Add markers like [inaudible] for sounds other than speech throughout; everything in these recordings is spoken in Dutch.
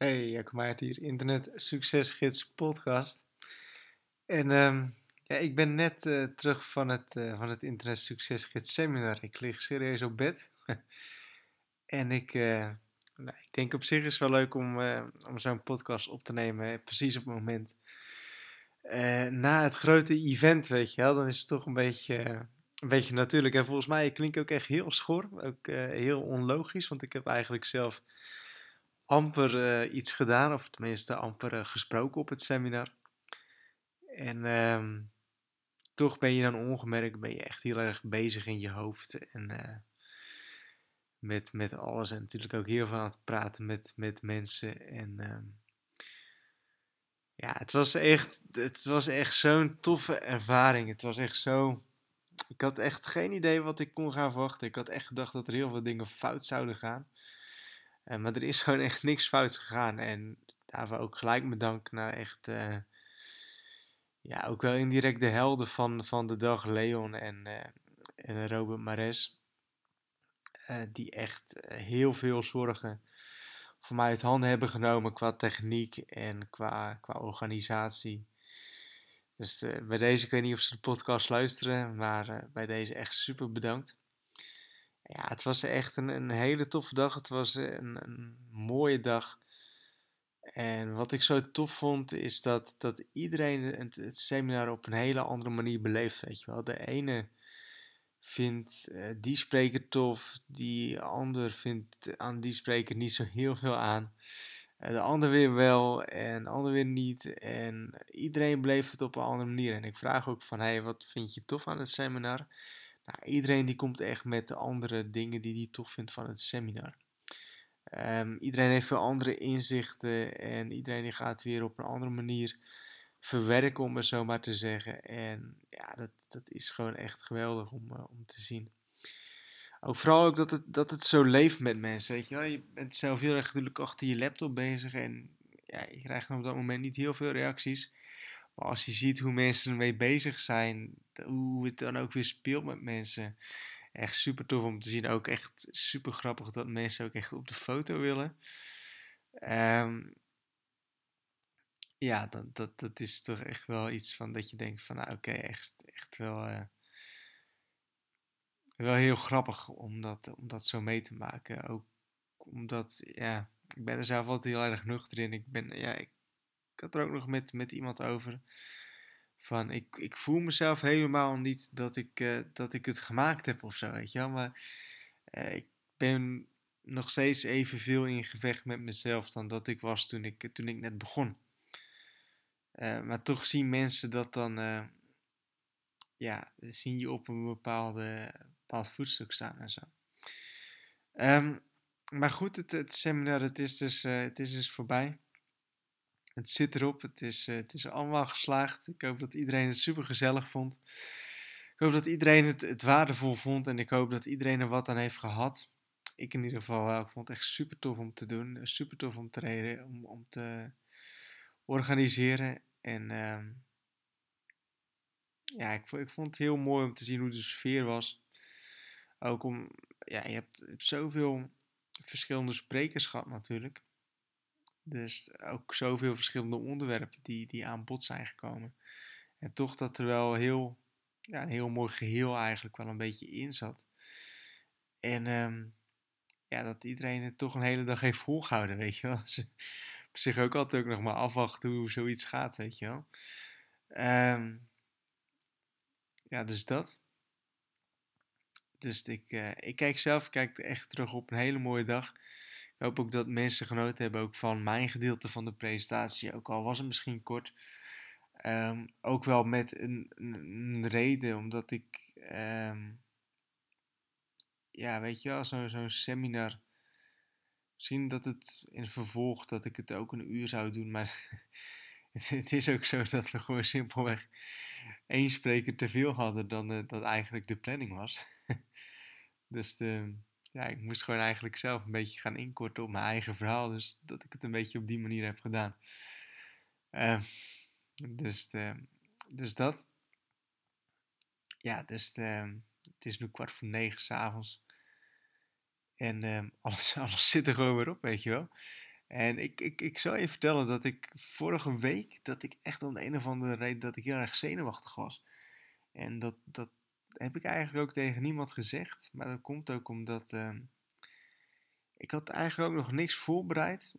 Hey, Jacob Meijert hier, Internet Succesgids podcast. En ehm, ja, ik ben net eh, terug van het, uh, van het Internet Succesgids seminar. Ik lig serieus op bed. [laughs] en ik, uh, nou, ik denk op zich is wel leuk om, om zo'n podcast op te nemen, precies op het moment. na het grote event, weet je wel, dan is het toch een beetje, een beetje natuurlijk. En volgens mij klinkt ook echt heel schor, ook heel onlogisch, want ik heb eigenlijk zelf amper uh, iets gedaan, of tenminste amper uh, gesproken op het seminar. En um, toch ben je dan ongemerkt, ben je echt heel erg bezig in je hoofd. En uh, met, met alles. En natuurlijk ook heel veel aan het praten met, met mensen. En um, ja, het was echt, het was echt zo'n toffe ervaring. Het was echt zo. Ik had echt geen idee wat ik kon gaan verwachten. Ik had echt gedacht dat er heel veel dingen fout zouden gaan. Uh, maar er is gewoon echt niks fout gegaan. En daarvoor ook gelijk mijn dank naar echt, uh, ja, ook wel indirect de helden van, van de dag, Leon en, uh, en Robert Mares. die echt heel veel zorgen voor mij uit handen hebben genomen qua techniek en qua, qua organisatie. Dus bij deze, ik weet niet of ze de podcast luisteren, maar bij deze echt super bedankt. Ja, het was echt een, een hele toffe dag. Het was een, een mooie dag. En wat ik zo tof vond, is dat, dat iedereen het, seminar op een hele andere manier beleeft. Weet je wel, de ene vindt uh, die spreker tof, die ander vindt aan die spreker niet zo heel veel aan. Uh, de ander weer wel en de ander weer niet. En iedereen beleeft het op een andere manier. En ik vraag ook van, hey, wat vind je tof aan het seminar? Nou, iedereen die komt echt met de andere dingen die hij tof vindt van het seminar. Um, iedereen heeft veel andere inzichten en iedereen die gaat weer op een andere manier verwerken, om het zo maar te zeggen. En ja, dat, dat is gewoon echt geweldig om, uh, om te zien. Ook vooral ook dat het, dat het zo leeft met mensen, weet je wel. Je bent zelf heel erg natuurlijk achter je laptop bezig en ja, je krijgt op dat moment niet heel veel reacties. Maar als je ziet hoe mensen ermee bezig zijn, hoe het dan ook weer speelt met mensen. Echt super tof om te zien. Ook echt super grappig dat mensen ook echt op de foto willen. Um, ja, dat, dat, dat is toch echt wel iets van dat je denkt van, nou oké, echt, echt wel, uh, wel heel grappig om dat, om dat zo mee te maken. Ook omdat, ja, ik ben er zelf altijd heel erg nuchter in. Ik ben, ja, ik ik had er ook nog met, met iemand over. Van, ik, ik voel mezelf helemaal niet dat ik, uh, dat ik het gemaakt heb of zo, weet je wel. Maar uh, ik ben nog steeds evenveel in gevecht met mezelf dan dat ik was toen ik, toen ik net begon. Uh, maar toch zien mensen dat dan, ja, zien je op een bepaalde, bepaald voetstuk staan en zo. Um, maar goed, het, het seminar, het is dus, het is dus voorbij. Het zit erop. Het is, uh, het is allemaal geslaagd. Ik hoop dat iedereen het super gezellig vond. Ik hoop dat iedereen het, het waardevol vond. En ik hoop dat iedereen er wat aan heeft gehad. Ik in ieder geval wel. Ik vond het echt super tof om te doen. Super tof om te reden. Om, om te organiseren. En uh, ja, ik, ik vond het heel mooi om te zien hoe de sfeer was. Ook om, ja, je hebt, je hebt zoveel verschillende sprekers gehad natuurlijk. Dus ook zoveel verschillende onderwerpen die, die aan bod zijn gekomen. En toch dat er wel heel, ja, een heel mooi geheel eigenlijk wel een beetje in zat. En um, ja, dat iedereen het toch een hele dag heeft volgehouden, weet je wel. [laughs] Ze op zich ook altijd ook nog maar afwachten hoe zoiets gaat, weet je wel. Um, ja, dus dat. Dus ik, uh, ik kijk zelf kijk echt terug op een hele mooie dag. Ik hoop ook dat mensen genoten hebben ook van mijn gedeelte van de presentatie, ook al was het misschien kort. Um, ook wel met een, reden, omdat ik, um, ja, weet je wel, zo'n zo seminar, misschien dat het in vervolg, dat ik het ook een uur zou doen, maar [laughs] het, is ook zo dat we gewoon simpelweg één spreker te veel hadden dan uh, dat eigenlijk de planning was. [laughs] dus de, ja, ik moest gewoon eigenlijk zelf een beetje gaan inkorten op mijn eigen verhaal. Dus dat ik het een beetje op die manier heb gedaan. Uh, dus, de, dus dat. Ja, dus de, het is nu kwart voor negen s'avonds. En [laughs] alles, alles zit er gewoon weer op, weet je wel. En ik, ik, ik zou je vertellen dat ik vorige week, dat ik echt om de een of andere reden, dat ik heel erg zenuwachtig was. En dat, dat heb ik eigenlijk ook tegen niemand gezegd. Maar dat komt ook omdat ehm, ik had eigenlijk ook nog niks voorbereid.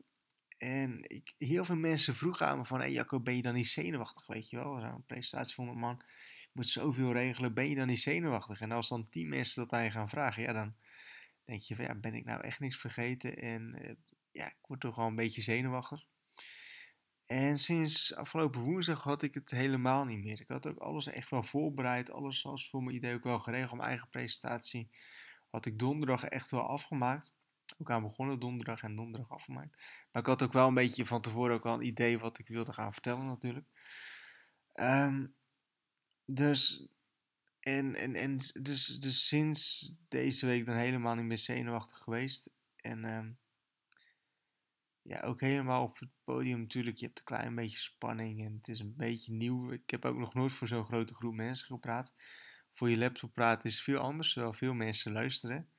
En ik, heel veel mensen vroegen aan me van, hey Jacco, ben je dan niet zenuwachtig, weet je wel? Zo'n presentatie van een man, je moet zoveel regelen, ben je dan niet zenuwachtig? En als dan tien mensen dat aan je gaan vragen, ja, dan denk je van, ja, ben ik nou echt niks vergeten? En uh, ja, ik word toch wel een beetje zenuwachtig. En sinds afgelopen woensdag had ik het helemaal niet meer. Ik had ook alles echt wel voorbereid. Alles was voor mijn idee ook wel geregeld. Mijn eigen presentatie had ik donderdag echt wel afgemaakt. Ook aan begonnen donderdag en donderdag afgemaakt. Maar ik had ook wel een beetje van tevoren ook wel een idee wat ik wilde gaan vertellen natuurlijk. Um, dus, en, en, en dus, dus sinds deze week dan helemaal niet meer zenuwachtig geweest. En um, ja, ook helemaal op het podium natuurlijk. Je hebt een klein beetje spanning en het is een beetje nieuw. Ik heb ook nog nooit voor zo'n grote groep mensen gepraat. Voor je laptop praten is veel anders, terwijl veel mensen luisteren.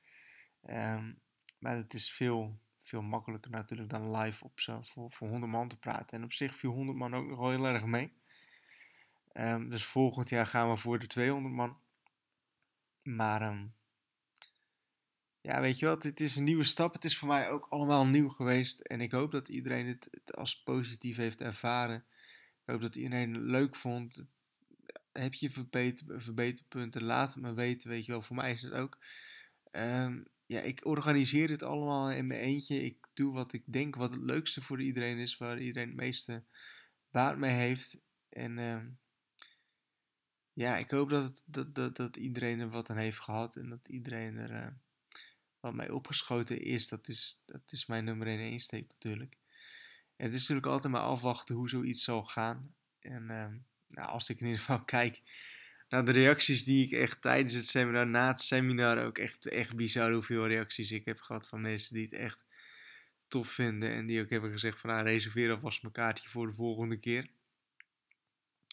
Um, maar het is veel, veel makkelijker natuurlijk dan live op zo, voor, voor 100 man te praten. En op zich viel 100 man ook nog wel heel erg mee. Um, dus volgend jaar gaan we voor de 200 man. Maar um, ja, weet je wat, het is een nieuwe stap. Het is voor mij ook allemaal nieuw geweest. En ik hoop dat iedereen het, als positief heeft ervaren. Ik hoop dat iedereen het leuk vond. Heb je verbeter, verbeterpunten? Laat het me weten, weet je wel. Voor mij is het ook. Um, ja, ik organiseer het allemaal in mijn eentje. Ik doe wat ik denk wat het leukste voor iedereen is. Waar iedereen het meeste baat mee heeft. En uh, ja, ik hoop dat, het, dat, dat, dat iedereen er wat aan heeft gehad. En dat iedereen er... Uh, wat mij opgeschoten is, dat is, dat is mijn nummer 1 insteek natuurlijk. En het is natuurlijk altijd maar afwachten hoe zoiets zal gaan. En uh, nou, als ik in ieder geval [laughs] kijk naar de reacties die ik echt tijdens het seminar, na het seminar ook echt, echt bizar hoeveel reacties ik heb gehad van mensen die het echt tof vinden. En die ook hebben gezegd van nou, reserveer alvast mijn kaartje voor de volgende keer.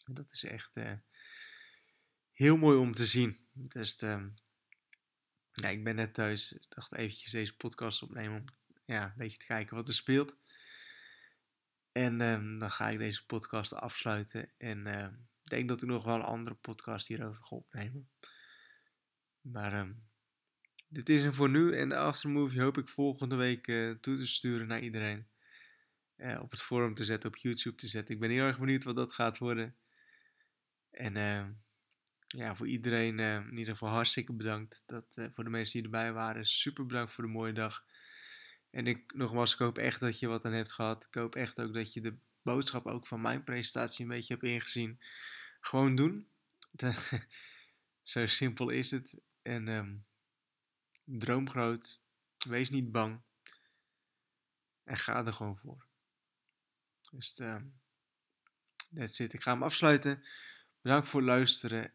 Dat is echt uh, heel mooi om te zien. Dus uh, ja, ik ben net thuis. Ik dacht eventjes deze podcast opnemen om ja, een beetje te kijken wat er speelt. En um, dan ga ik deze podcast afsluiten. En uh, ik denk dat ik nog wel een andere podcast hierover ga opnemen. Maar um, dit is hem voor nu. En de aftermovie hoop ik volgende week uh, toe te sturen naar iedereen. Uh, op het forum te zetten, op YouTube te zetten. Ik ben heel erg benieuwd wat dat gaat worden. En ehm, ja, voor iedereen uh, in ieder geval hartstikke bedankt. Dat, uh, voor de mensen die erbij waren, super bedankt voor de mooie dag. En ik, nogmaals, ik hoop echt dat je wat aan hebt gehad. Ik hoop echt ook dat je de boodschap ook van mijn presentatie een beetje hebt ingezien. Gewoon doen. [laughs] Zo simpel is het. En um, droom groot. Wees niet bang. En ga er gewoon voor. Dus um, that's it. Ik ga hem afsluiten. Bedankt voor het luisteren